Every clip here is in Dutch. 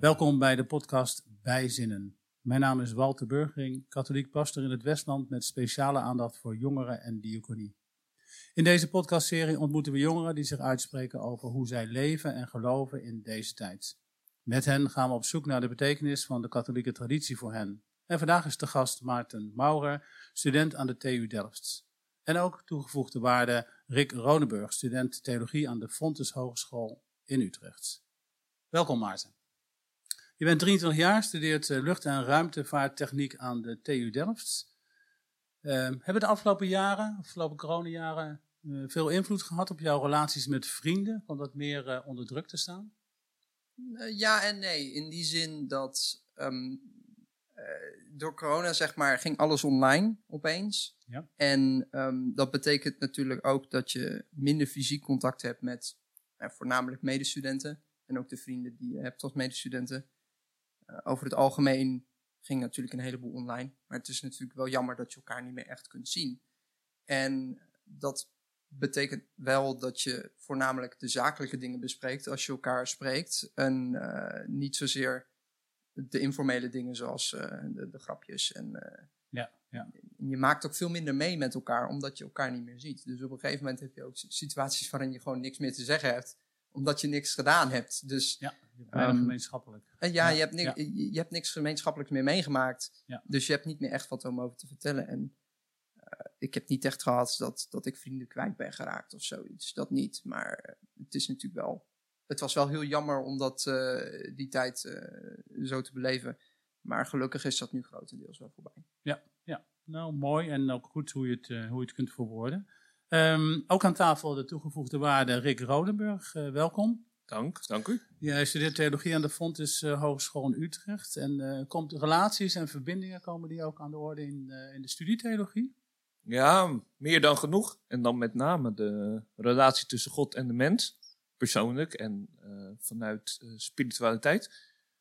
Welkom bij de podcast Bijzinnen. Mijn naam is Walter Burgering, katholiek pastor in het Westland met speciale aandacht voor jongeren en diaconie. In deze podcastserie ontmoeten we jongeren die zich uitspreken over hoe zij leven en geloven in deze tijd. Met hen gaan we op zoek naar de betekenis van de katholieke traditie voor hen. En vandaag is de gast Maarten Maurer, student aan de TU Delft. En ook toegevoegde waarde Rick Ronenburg, student theologie aan de Fontes Hogeschool in Utrecht. Welkom Maarten. Je bent 23 jaar, studeert eh, lucht- en ruimtevaarttechniek aan de TU Delft. Uh, hebben de afgelopen jaren, afgelopen coronajaren, uh, veel invloed gehad op jouw relaties met vrienden? Kwam dat meer uh, onder druk te staan? ja en nee. In die zin dat um, door corona, zeg maar, ging alles online opeens. Ja. En um, dat betekent natuurlijk ook dat je minder fysiek contact hebt met voornamelijk medestudenten. En ook de vrienden die je hebt als medestudenten. Uh, over het algemeen ging natuurlijk een heleboel online. Maar het is natuurlijk wel jammer dat je elkaar niet meer echt kunt zien. En dat betekent wel dat je voornamelijk de zakelijke dingen bespreekt als je elkaar spreekt. En uh, niet zozeer de informele dingen zoals uh, de, de, grapjes. En, ja, ja. je maakt ook veel minder mee met elkaar omdat je elkaar niet meer ziet. Dus op een gegeven moment heb je ook situaties waarin je gewoon niks meer te zeggen hebt omdat je niks gedaan hebt. Dus, ja, um, gemeenschappelijk. En ja, ja, je, hebt niks, ja. Je, hebt niks gemeenschappelijks meer meegemaakt. Ja. Dus je hebt niet meer echt wat om over te vertellen. En uh, ik heb niet echt gehad dat, dat ik vrienden kwijt ben geraakt of zoiets. Dat niet. Maar uh, het is natuurlijk wel. Het was wel heel jammer om dat, uh, die tijd zo te beleven. Maar gelukkig is dat nu grotendeels wel voorbij. Ja, ja. nou mooi en ook goed hoe je het, hoe je het kunt verwoorden. Um, ook aan tafel de toegevoegde waarde Rick Rodenburg. Welkom. Dank, dank u. Jij studeert theologie aan de Fontes uh, Hogeschool in Utrecht. En uh, komt relaties en verbindingen komen die ook aan de orde in, in de studietheologie? Ja, meer dan genoeg. En dan met name de relatie tussen God en de mens. Persoonlijk en vanuit spiritualiteit.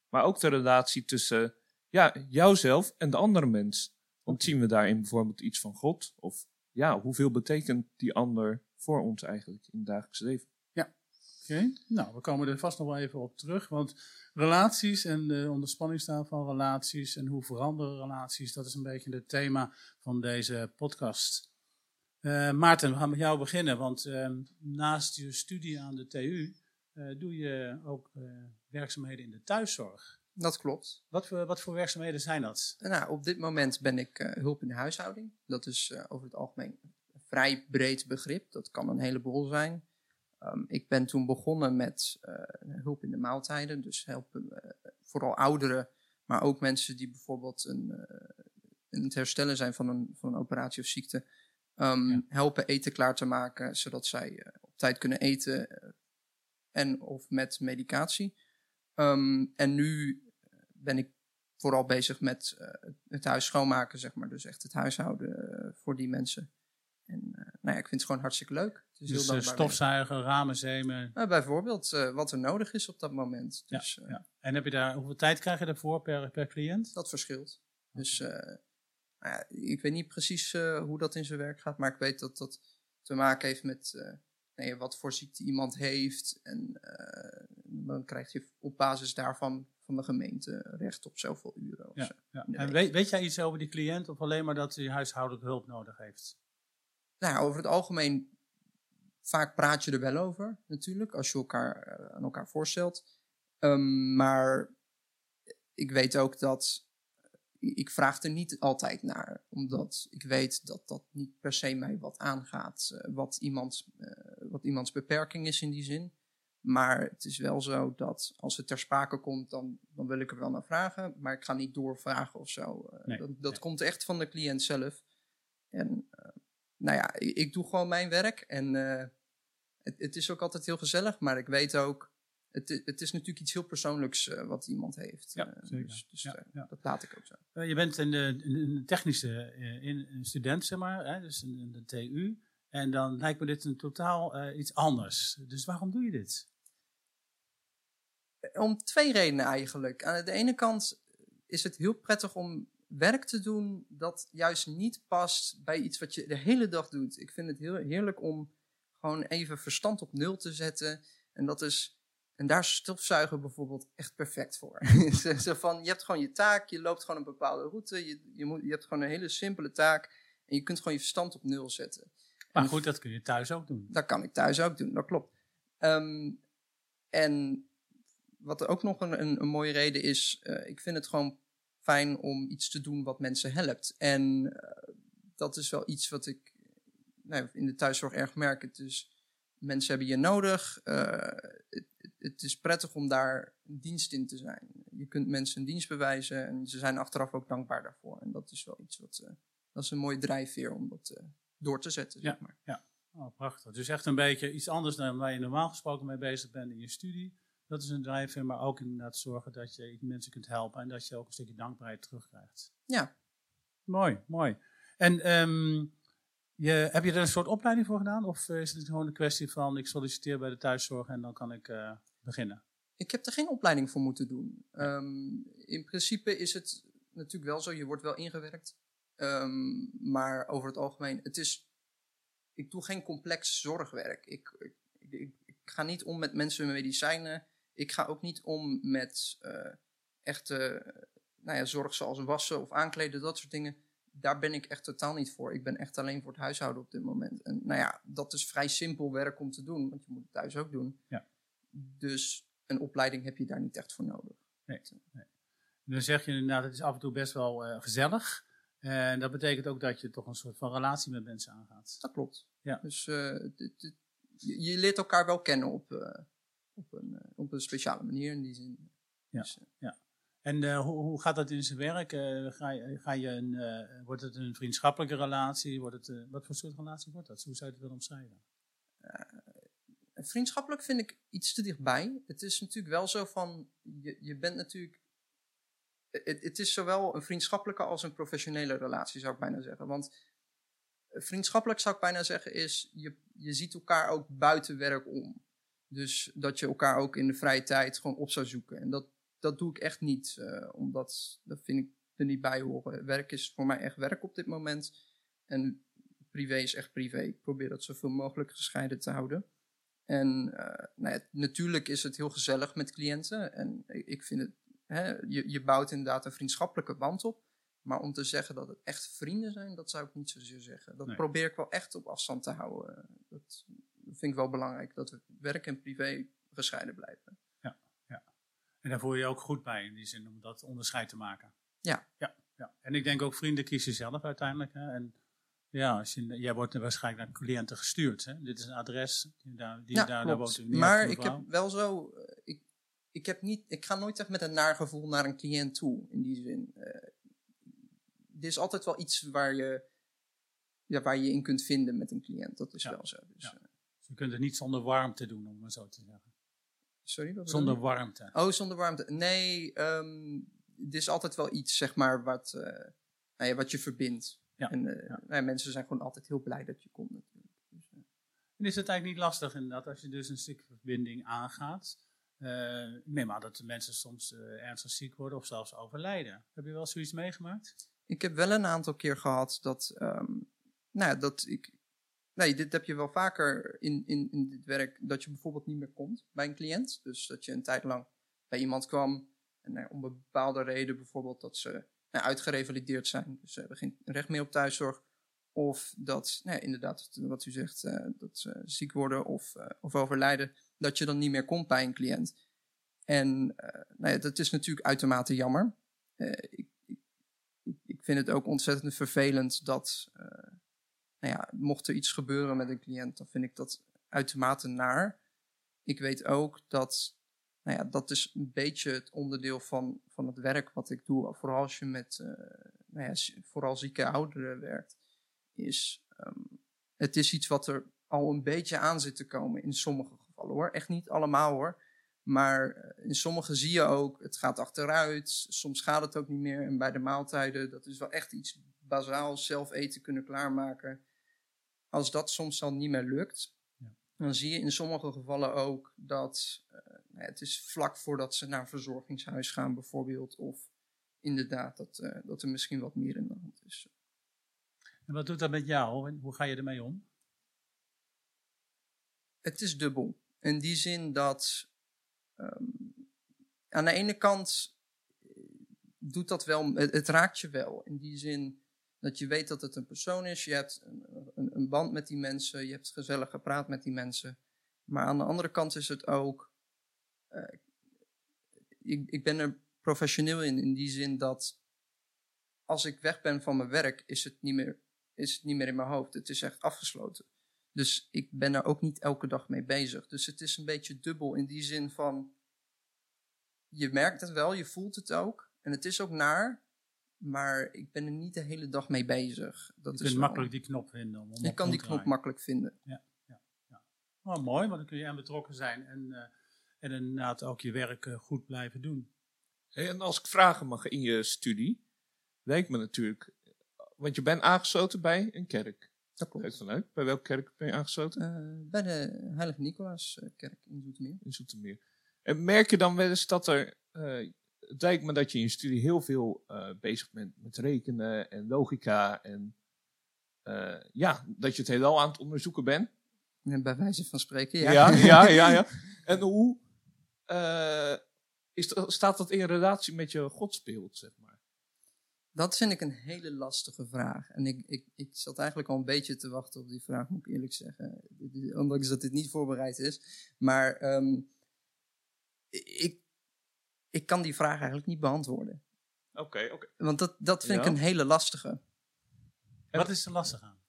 Maar ook de relatie tussen ja, jouzelf en de andere mens. Want zien we daarin bijvoorbeeld iets van God? Of ja, hoeveel betekent die ander voor ons eigenlijk in het dagelijks leven? Okay. Nou, we komen er vast nog wel even op terug. Want relaties en de onderspanning staan van relaties en hoe veranderen relaties, dat is een beetje het thema van deze podcast. Uh, Maarten, we gaan met jou beginnen, want uh, naast je studie aan de TU uh, doe je ook werkzaamheden in de thuiszorg. Dat klopt. Wat voor, wat voor werkzaamheden zijn dat? Nou, op dit moment ben ik hulp in de huishouding. Dat is over het algemeen een vrij breed begrip. Dat kan een heleboel zijn. Um, ik ben toen begonnen met uh, hulp in de maaltijden. Dus helpen vooral ouderen, maar ook mensen die bijvoorbeeld een, in het herstellen zijn van een, van een operatie of ziekte. Um, ja. Helpen eten klaar te maken, zodat zij op tijd kunnen eten en of met medicatie. Um, en nu ben ik vooral bezig met uh, het huis schoonmaken, zeg maar. Dus echt het huishouden uh, voor die mensen. Nou ja, ik vind het gewoon hartstikke leuk. Het is dus stofzuigen, ramen, zemen? bijvoorbeeld wat er nodig is op dat moment. Dus, ja, ja. En heb je daar, hoeveel tijd krijg je daarvoor per, per cliënt? Dat verschilt. Dus nou ja, ik weet niet precies hoe dat in zijn werk gaat, maar ik weet dat dat te maken heeft met nee, wat voor ziekte iemand heeft. En dan krijg je op basis daarvan van de gemeente recht op zoveel uren. Ja, zo. ja. En weet, weet, jij iets over die cliënt of alleen maar dat hij huishoudelijke hulp nodig heeft? Nou, over het algemeen, vaak praat je er wel over natuurlijk, als je elkaar uh, aan elkaar voorstelt. Um, maar ik weet ook dat ik vraag er niet altijd naar, omdat ik weet dat dat niet per se mij wat aangaat, uh, wat, iemands, uh, wat iemands beperking is in die zin. Maar het is wel zo dat als het ter sprake komt, dan, dan wil ik er wel naar vragen. Maar ik ga niet doorvragen of zo. Uh, nee, dat dat nee. komt echt van de cliënt zelf. En uh, nou ja, ik, ik, doe gewoon mijn werk. En uh, het, het, is ook altijd heel gezellig. Maar ik weet ook, het, het is natuurlijk iets heel persoonlijks wat iemand heeft. Ja, zeker. Dus, dus ja, ja. dat laat ik ook zo. je bent een, een technische in, een student, zeg maar. Hè, dus in de TU. En dan lijkt me dit een totaal iets anders. Dus waarom doe je dit? om twee redenen eigenlijk. Aan de ene kant is het heel prettig om werk te doen dat juist niet past bij iets wat je de hele dag doet. Ik vind het heel heerlijk om gewoon even verstand op nul te zetten. En dat is En daar is stofzuigen bijvoorbeeld echt perfect voor. Zo- van, je hebt gewoon je taak, je loopt gewoon een bepaalde route, je, je, moet, je hebt gewoon een hele simpele taak en je kunt gewoon je verstand op nul zetten. Maar En goed, dat kun je thuis ook doen. Dat kan ik thuis ook doen, dat klopt. Ehm, en wat ook nog een, een, een mooie reden is, eh, ik vind het gewoon fijn om iets te doen wat mensen helpt. En eh, dat is wel iets wat ik nou, in de thuiszorg erg merk. Het is, mensen hebben je nodig. eh, het, is prettig om daar dienst in te zijn. Je kunt mensen een dienst bewijzen en ze zijn achteraf ook dankbaar daarvoor. En dat is wel iets wat, eh, dat is een mooie drijfveer om dat door te zetten, zeg maar. Oh, prachtig. Dus echt een beetje iets anders dan waar je normaal gesproken mee bezig bent in je studie. Dat is een drijfveer, maar ook inderdaad zorgen dat je mensen kunt helpen en dat je ook een stukje dankbaarheid terugkrijgt. Ja. Mooi, mooi. En ehm, je, heb je er een soort opleiding voor gedaan? Of is het gewoon een kwestie van ik solliciteer bij de thuiszorg en dan kan ik eh, beginnen? Ik heb er geen opleiding voor moeten doen. Ehm, in principe is het natuurlijk wel zo, je wordt wel ingewerkt. Ehm, maar over het algemeen, het is, ik doe geen complex zorgwerk. Ik, ik, ik, ik ga niet om met mensen met medicijnen. Ik ga ook niet om met eh, echte eh, nou ja, zorg zoals wassen of aankleden, dat soort dingen. Daar ben ik echt totaal niet voor. Ik ben echt alleen voor het huishouden op dit moment. En nou ja, dat is vrij simpel werk om te doen, want je moet het thuis ook doen. Ja. Dus een opleiding heb je daar niet echt voor nodig. Dan zeg je inderdaad, het is af en toe best wel eh, gezellig. En dat betekent ook dat je toch een soort van relatie met mensen aangaat. Dat klopt. Ja. Dus eh, je, leert elkaar wel kennen op, eh, op, een, eh, op een speciale manier in die zin. Ja. Dus, eh, En eh, hoe, hoe gaat dat in zijn werk? Eh, ga je, ga je een, wordt het een vriendschappelijke relatie? Wordt het, wat voor soort relatie wordt dat? Hoe zou je het willen omschrijven? vriendschappelijk vind ik iets te dichtbij. Het is natuurlijk wel zo van, je, je bent natuurlijk... Het, het is zowel een vriendschappelijke als een professionele relatie, zou ik bijna zeggen. Want vriendschappelijk zou ik bijna zeggen is, je, je ziet elkaar ook buiten werk om. Dus dat je elkaar ook in de vrije tijd gewoon op zou zoeken. En dat, dat doe ik echt niet, eh, omdat dat vind ik er niet bij horen. Werk is voor mij echt werk op dit moment. En privé is echt privé. Ik probeer dat zoveel mogelijk gescheiden te houden. En eh, nou ja, natuurlijk is het heel gezellig met cliënten. En ik ik vind het, hè, je, je bouwt inderdaad een vriendschappelijke band op. Maar om te zeggen dat het echt vrienden zijn, dat zou ik niet zozeer zeggen. Dat Nee. probeer ik wel echt op afstand te houden. Dat vind ik wel belangrijk, dat we werk en privé gescheiden blijven. En daar voel je je ook goed bij in die zin om dat onderscheid te maken. Ja. ja, ja. En ik denk ook vrienden kies je zelf uiteindelijk. Hè? En ja, als je, jij wordt waarschijnlijk naar cliënten gestuurd. Hè? Dit is een adres, die, daar, die, Ja, daar, daar woont maar ik heb wel zo. eh, Ik, ik, heb niet, ik ga nooit echt met een naar gevoel naar een cliënt toe, in die zin. Eh er is altijd wel iets waar je, ja, waar je in kunt vinden met een cliënt. Dat is Ja. wel zo. Dus, Ja. Je kunt het niet zonder warmte doen, om maar zo te zeggen. sorry? Wat Zonder bedoel warmte. Oh, zonder warmte. Nee, ehm er is altijd wel iets, zeg maar, wat, eh, nou ja, wat je verbindt. Ja, En eh, ja. nou ja, mensen zijn gewoon altijd heel blij dat je komt natuurlijk. Dus, eh, En is het eigenlijk niet lastig inderdaad als je dus een stuk verbinding aangaat? Ik neem aan dat de mensen soms ernstig ziek worden of zelfs overlijden. Heb je wel zoiets meegemaakt? Ik heb wel een aantal keer gehad dat, ehm, nou ja, dat ik. Nee, dit heb je wel vaker in, in, in dit werk, dat je bijvoorbeeld niet meer komt bij een cliënt. Dus dat je een tijd lang bij iemand kwam en nou om bepaalde reden, bijvoorbeeld dat ze nou, uitgerevalideerd zijn, dus ze hebben geen recht meer op thuiszorg. Of dat, nou inderdaad, wat u zegt, eh, dat ze ziek worden of, eh, of overlijden, dat je dan niet meer komt bij een cliënt. En eh, nou ja, dat is natuurlijk uitermate jammer. Ik, ik, ik- vind het ook ontzettend vervelend dat, nou ja, mocht er iets gebeuren met een cliënt, dan vind ik dat uitermate naar. Ik weet ook dat, nou ja, dat is een beetje het onderdeel van, van het werk wat ik doe, vooral als je met, eh, nou ja, vooral zieke ouderen werkt, is, ehm, het is iets wat er al een beetje aan zit te komen in sommige gevallen hoor. Echt niet allemaal hoor. Maar eh, in sommige zie je ook, het gaat achteruit. Soms gaat het ook niet meer. En bij de maaltijden, dat is wel echt iets bazaals, zelf eten kunnen klaarmaken. Als dat soms dan niet meer lukt, Ja. dan zie je in sommige gevallen ook dat eh, nou het is vlak voordat ze naar een verzorgingshuis gaan bijvoorbeeld. Of inderdaad dat, eh, dat er misschien wat meer in de hand is. En wat doet dat met jou en hoe ga je ermee om? Het is dubbel. In die zin dat ehm, aan de ene kant eh, doet dat wel, het, het raakt je wel. In die zin dat je weet dat het een persoon is. Je hebt een, een, band met die mensen. Je hebt gezellig gepraat met die mensen. Maar aan de andere kant is het ook. eh, ik, ik ben er professioneel in, in die zin dat als ik weg ben van mijn werk, is het niet meer, is het niet meer in mijn hoofd. Het is echt afgesloten. Dus ik ben er ook niet elke dag mee bezig. Dus het is een beetje dubbel in die zin van. Je merkt het wel, je voelt het ook. En het is ook naar. Maar ik ben er niet de hele dag mee bezig. Dat je is kunt wel- makkelijk die knop vinden. Om, op kan die knop draaien. makkelijk vinden. Oh, mooi, want dan kun je aan betrokken zijn en, eh, en inderdaad ook je werk eh, goed blijven doen. Hey, en als ik vragen mag in je studie, lijkt me natuurlijk, want je bent aangesloten bij een kerk. Dat ik klopt. vanuit. Bij welke kerk ben je aangesloten? Eh, bij de Heilige Nicolaaskerk in Zoetermeer. In Zoetermeer. En merk je dan wel eens dat er, eh, het lijkt me dat je in je studie heel veel eh, bezig bent met rekenen en logica en eh, ja, dat je het heelal aan het onderzoeken bent. En bij wijze van spreken, Ja, ja. ja, ja. ja, En hoe eh, is staat dat in relatie met je godsbeeld, zeg maar? Dat vind ik een hele lastige vraag. En ik, ik, ik zat eigenlijk al een beetje te wachten op die vraag, moet ik eerlijk zeggen. Ondanks dat dit niet voorbereid is. Maar ehm, ik, ik kan die vraag eigenlijk niet beantwoorden. Oké, oké. Want dat, dat vind ik een hele lastige. En- Wat is er lastig aan?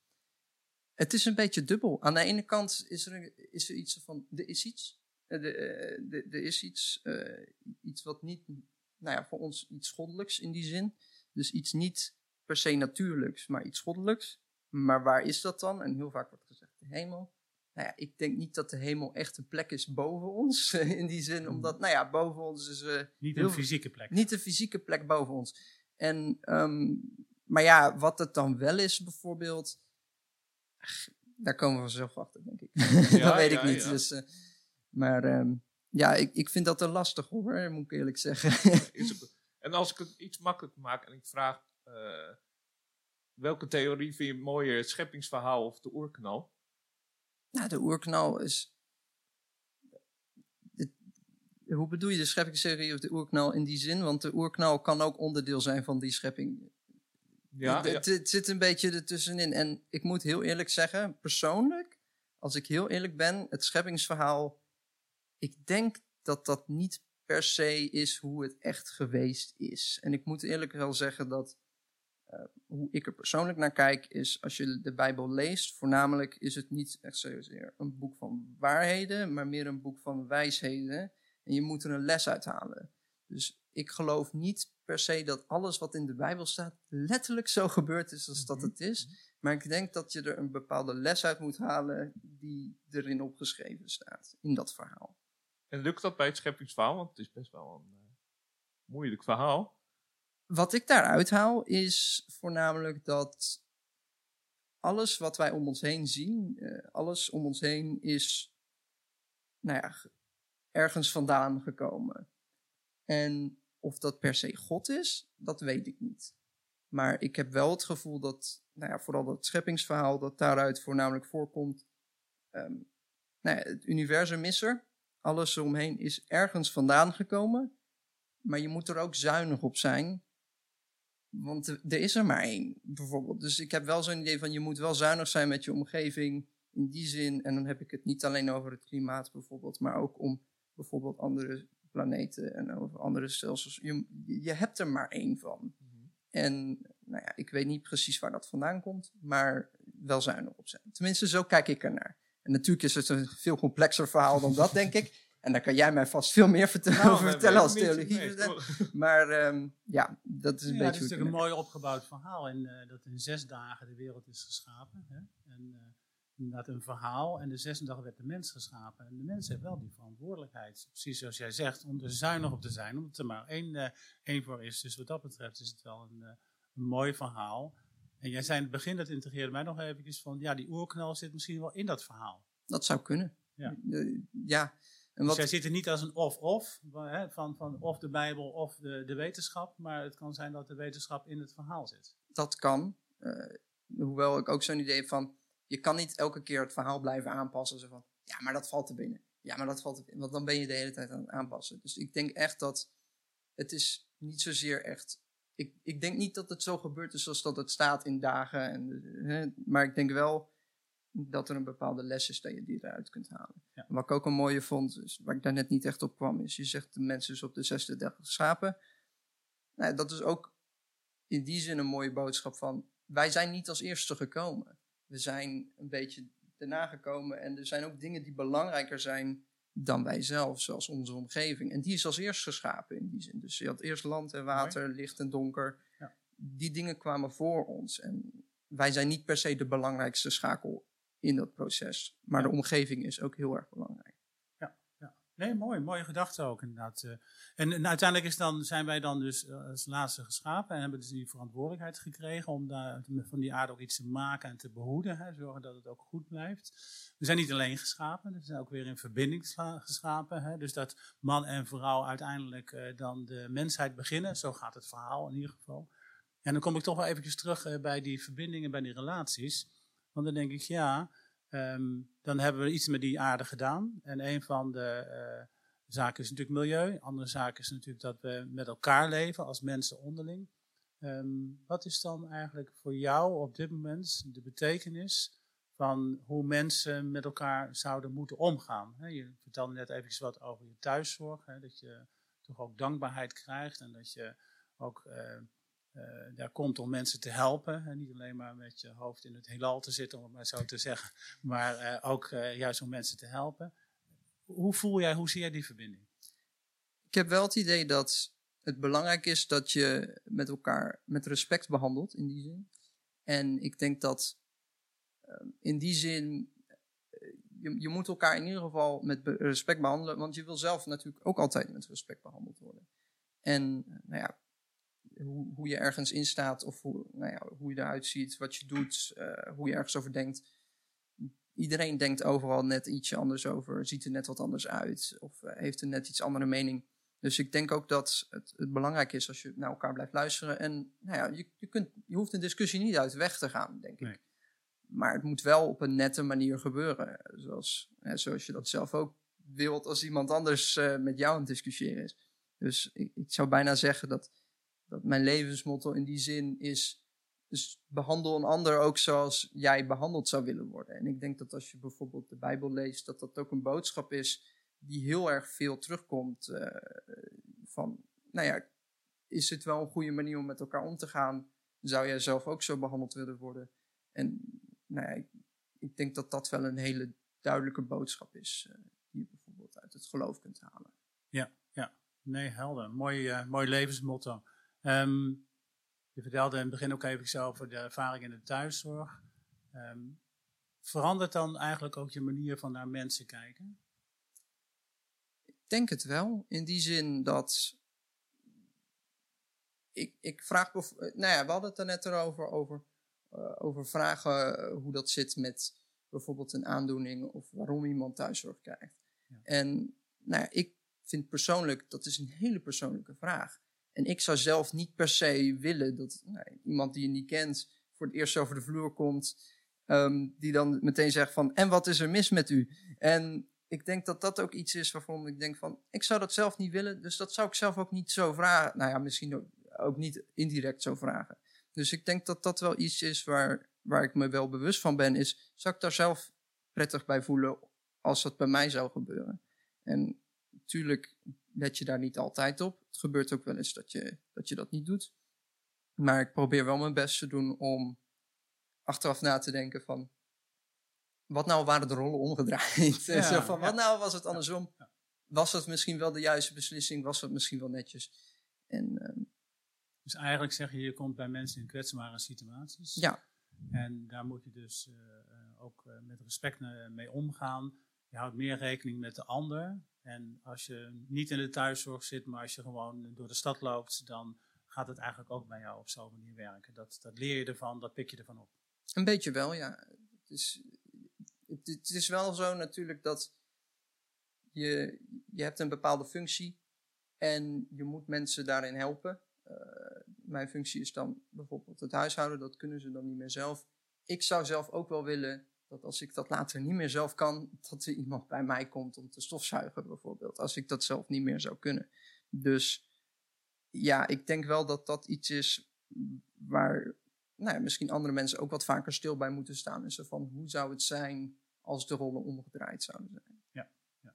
Het is een beetje dubbel. Aan de ene kant is er, is er iets van, er is iets. Eh, de- eh, de- Er is iets, eh, iets wat niet, nou ja, voor ons iets goddelijks in die zin. Dus iets niet per se natuurlijks, maar iets goddelijks. Maar waar is dat dan? En heel vaak wordt gezegd de hemel. Nou ja, ik denk niet dat de hemel echt een plek is boven ons. In die zin, omdat, nou ja, boven ons is... eh, Niet heel een fysieke plek. niet de fysieke plek boven ons. En, ehm, maar ja, wat het dan wel is bijvoorbeeld, ach, daar komen we vanzelf achter, denk ik. dat weet ja, ik niet. ja. Dus, eh, maar ehm, ja, ik, ik vind dat een lastig hoor, moet ik eerlijk zeggen. En als ik het iets makkelijker maak en ik vraag, eh, welke theorie vind je mooier, het scheppingsverhaal of de oerknal? Nou, de oerknal is... de- hoe bedoel je de scheppingstheorie of de oerknal in die zin? Want de oerknal kan ook onderdeel zijn van die schepping. Ja, het, ja. het zit een beetje ertussenin. En ik moet heel eerlijk zeggen, persoonlijk, als ik heel eerlijk ben, het scheppingsverhaal, ik denk dat dat niet per se is hoe het echt geweest is. En ik moet eerlijk wel zeggen dat eh, hoe ik er persoonlijk naar kijk, is als je de Bijbel leest, voornamelijk is het niet echt zozeer een boek van waarheden, maar meer een boek van wijsheden. En je moet er een les uit halen. Dus ik geloof niet per se dat alles wat in de Bijbel staat letterlijk zo gebeurd is als dat het is. Maar ik denk dat je er een bepaalde les uit moet halen die erin opgeschreven staat, in dat verhaal. En lukt dat bij het scheppingsverhaal? Want het is best wel een eh, moeilijk verhaal. Wat ik daaruit haal is voornamelijk dat alles wat wij om ons heen zien, eh, alles om ons heen is nou ja, ge- ergens vandaan gekomen. En of dat per se God is, dat weet ik niet. Maar ik heb wel het gevoel dat, nou ja, vooral dat scheppingsverhaal dat daaruit voornamelijk voorkomt. ehm, nou ja, het universum is er, alles eromheen is ergens vandaan gekomen. Maar je moet er ook zuinig op zijn. Want er is er maar één, bijvoorbeeld. Dus ik heb wel zo'n idee van je moet wel zuinig zijn met je omgeving. In die zin, en dan heb ik het niet alleen over het klimaat bijvoorbeeld, maar ook om bijvoorbeeld andere planeten en over andere stelsels. Je, je hebt er maar één van. En nou ja, ik weet niet precies waar dat vandaan komt, maar wel zuinig op zijn. Tenminste, zo kijk ik ernaar. En natuurlijk is het een veel complexer verhaal dan dat, denk ik. En daar kan jij mij vast veel meer vertellen, Nou, over vertellen als theologie. Maar ehm, ja, dat is een Ja, beetje het is natuurlijk een mooi opgebouwd verhaal. En eh, dat in zes dagen de wereld is geschapen. Hè? En eh, inderdaad een verhaal. En de zesde dag werd de mens geschapen. En de mens heeft wel die verantwoordelijkheid. Precies zoals jij zegt, om er zuinig op te zijn. Omdat er maar één, eh, één voor is. Dus wat dat betreft is het wel een, een mooi verhaal. En jij zei in het begin, dat integreerde mij nog eventjes van... Ja, die oerknal zit misschien wel in dat verhaal. Dat zou kunnen. Ja. Ja. En Dus wat, jij zit er niet als een of-of, van, van of de Bijbel of de, de wetenschap. Maar het kan zijn dat de wetenschap in het verhaal zit. dat kan. Eh, hoewel ik ook zo'n idee heb van, je kan niet elke keer het verhaal blijven aanpassen. Zo van, ja, maar dat valt er binnen. Ja, maar dat valt, want dan ben je de hele tijd aan het aanpassen. Dus ik denk echt dat het is niet zozeer echt. Ik, ik denk niet dat het zo gebeurt is zoals dat het staat in dagen. En, hè, maar ik denk wel dat er een bepaalde les is dat je die eruit kunt halen. Ja. Wat ik ook een mooie vond, is, waar ik daar net niet echt op kwam, is je zegt de mensen is op de 36 schapen. Nou, dat is ook in die zin een mooie boodschap van wij zijn niet als eerste gekomen. We zijn een beetje daarna gekomen en er zijn ook dingen die belangrijker zijn dan wij zelf, zoals onze omgeving. En die is als eerst geschapen in die zin. Dus je had eerst land en water, licht en donker. Ja. Die dingen kwamen voor ons. En wij zijn niet per se de belangrijkste schakel in dat proces. Maar Ja. de omgeving is ook heel erg belangrijk. Nee, mooi. Mooie gedachte ook inderdaad. eh. En, en uiteindelijk is dan, zijn wij dan dus eh, als laatste geschapen en hebben dus die verantwoordelijkheid gekregen om daar, van die aarde ook iets te maken en te behoeden. Hè, zorgen dat het ook goed blijft. We zijn niet alleen geschapen, we zijn ook weer in verbinding geschapen. Hè, dus dat man en vrouw uiteindelijk eh, dan de mensheid beginnen. Zo gaat het verhaal in ieder geval. En dan kom ik toch wel eventjes terug bij die verbindingen, bij die relaties. Want dan denk ik, ja, Ehm, dan hebben we iets met die aarde gedaan. En een van de eh, zaken is natuurlijk milieu. Een andere zaak is natuurlijk dat we met elkaar leven als mensen onderling. Ehm, wat is dan eigenlijk voor jou op dit moment de betekenis van hoe mensen met elkaar zouden moeten omgaan? Je vertelde net even wat over je thuiszorg. Dat je toch ook dankbaarheid krijgt en dat je ook eh, eh, daar komt om mensen te helpen. En niet alleen maar met je hoofd in het heelal te zitten, om het maar zo te zeggen. Maar eh, ook eh, juist om mensen te helpen. Hoe voel jij, hoe zie jij die verbinding? Ik heb wel het idee dat het belangrijk is dat je met elkaar met respect behandelt in die zin. En ik denk dat in die zin je, je moet elkaar in ieder geval met respect behandelen, want je wil zelf natuurlijk ook altijd met respect behandeld worden. En nou ja, hoe, hoe je ergens in staat of hoe, nou ja, hoe je eruit ziet, wat je doet, eh, hoe je ergens over denkt. Iedereen denkt overal net ietsje anders over, ziet er net wat anders uit of eh, heeft een net iets andere mening. Dus ik denk ook dat het, het belangrijk is als je naar elkaar blijft luisteren. En nou ja, je, je, kunt, je hoeft een discussie niet uit de weg te gaan, denk Nee. ik. Maar het moet wel op een nette manier gebeuren. Zoals, hè, zoals je dat zelf ook wilt als iemand anders eh, met jou aan het discussiëren is. Dus ik, ik zou bijna zeggen dat, dat mijn levensmotto in die zin is... Dus behandel een ander ook zoals jij behandeld zou willen worden. En ik denk dat als je bijvoorbeeld de Bijbel leest, dat dat ook een boodschap is die heel erg veel terugkomt. eh, van, nou ja, is het wel een goede manier om met elkaar om te gaan? Zou jij zelf ook zo behandeld willen worden? En nou ja, ik, ik denk dat dat wel een hele duidelijke boodschap is, eh, die je bijvoorbeeld uit het geloof kunt halen. Nee, helder. Mooi, eh, mooi levensmotto. Ehm, je vertelde in het begin ook even over de ervaring in de thuiszorg. Ehm, verandert dan eigenlijk ook je manier van naar mensen kijken? Ik denk het wel, in die zin dat ik, ik vraag, eh, nou ja, we hadden het er net erover, over, eh, over vragen eh, hoe dat zit met bijvoorbeeld een aandoening of waarom iemand thuiszorg krijgt. Ja. En nou ja, ik vind persoonlijk, dat is een hele persoonlijke vraag. En ik zou zelf niet per se willen dat nou, iemand die je niet kent voor het eerst over de vloer komt, ehm, die dan meteen zegt van, en wat is er mis met u? En ik denk dat dat ook iets is waarvan ik denk van, ik zou dat zelf niet willen, dus dat zou ik zelf ook niet zo vragen. Nou ja, misschien ook, ook niet indirect zo vragen. Dus ik denk dat dat wel iets is waar, waar ik me wel bewust van ben, is, zou ik daar zelf prettig bij voelen als dat bij mij zou gebeuren? En natuurlijk let je daar niet altijd op. Het gebeurt ook wel eens dat je dat, je dat niet doet. Maar ik probeer wel mijn best te doen om achteraf na te denken van... Wat nou waren de rollen omgedraaid? Ja, Zo van, wat nou was het andersom? Was dat misschien wel de juiste beslissing? Was dat misschien wel netjes? En ehm, Dus eigenlijk zeg je, je komt bij mensen in kwetsbare situaties. ja, En daar moet je dus eh, eh, ook eh, met respect mee omgaan. Je houdt meer rekening met de ander. En als je niet in de thuiszorg zit, maar als je gewoon door de stad loopt, dan gaat het eigenlijk ook bij jou op zo'n manier werken. Dat, dat leer je ervan, dat pik je ervan op. Een beetje wel, ja. Het is, het, is wel zo natuurlijk dat je, je hebt een bepaalde functie en je moet mensen daarin helpen. Eh, mijn functie is dan bijvoorbeeld het huishouden, dat kunnen ze dan niet meer zelf. Ik zou zelf ook wel willen dat als ik dat later niet meer zelf kan, dat er iemand bij mij komt om te stofzuigen bijvoorbeeld. Als ik dat zelf niet meer zou kunnen. Dus ja, ik denk wel dat dat iets is waar nou ja, misschien andere mensen ook wat vaker stil bij moeten staan. En van, hoe zou het zijn als de rollen omgedraaid zouden zijn? Ja, ja.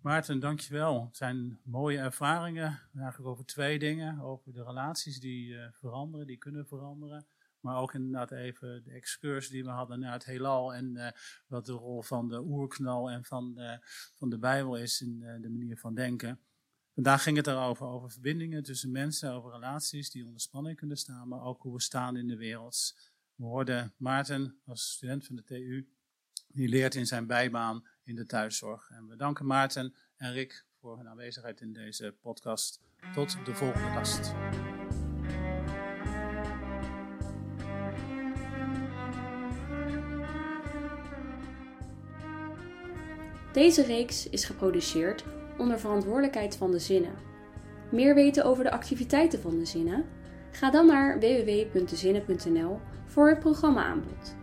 Maarten, dankjewel. Het zijn mooie ervaringen, eigenlijk over twee dingen. Over de relaties die uh, veranderen, die kunnen veranderen. Maar ook inderdaad even de excursie die we hadden naar het heelal en uh, wat de rol van de oerknal en van de, van de Bijbel is in uh, de manier van denken. Vandaag ging het erover, over verbindingen tussen mensen, over relaties die onder spanning kunnen staan, maar ook hoe we staan in de wereld. We hoorden Maarten als student van de TU, die leert in zijn bijbaan in de thuiszorg. En we danken Maarten en Rick voor hun aanwezigheid in deze podcast. Tot de volgende gast. Deze reeks is geproduceerd onder verantwoordelijkheid van de zinnen. Meer weten over de activiteiten van de zinnen? Ga dan naar www.dezinnen.nl voor het programma aanbod.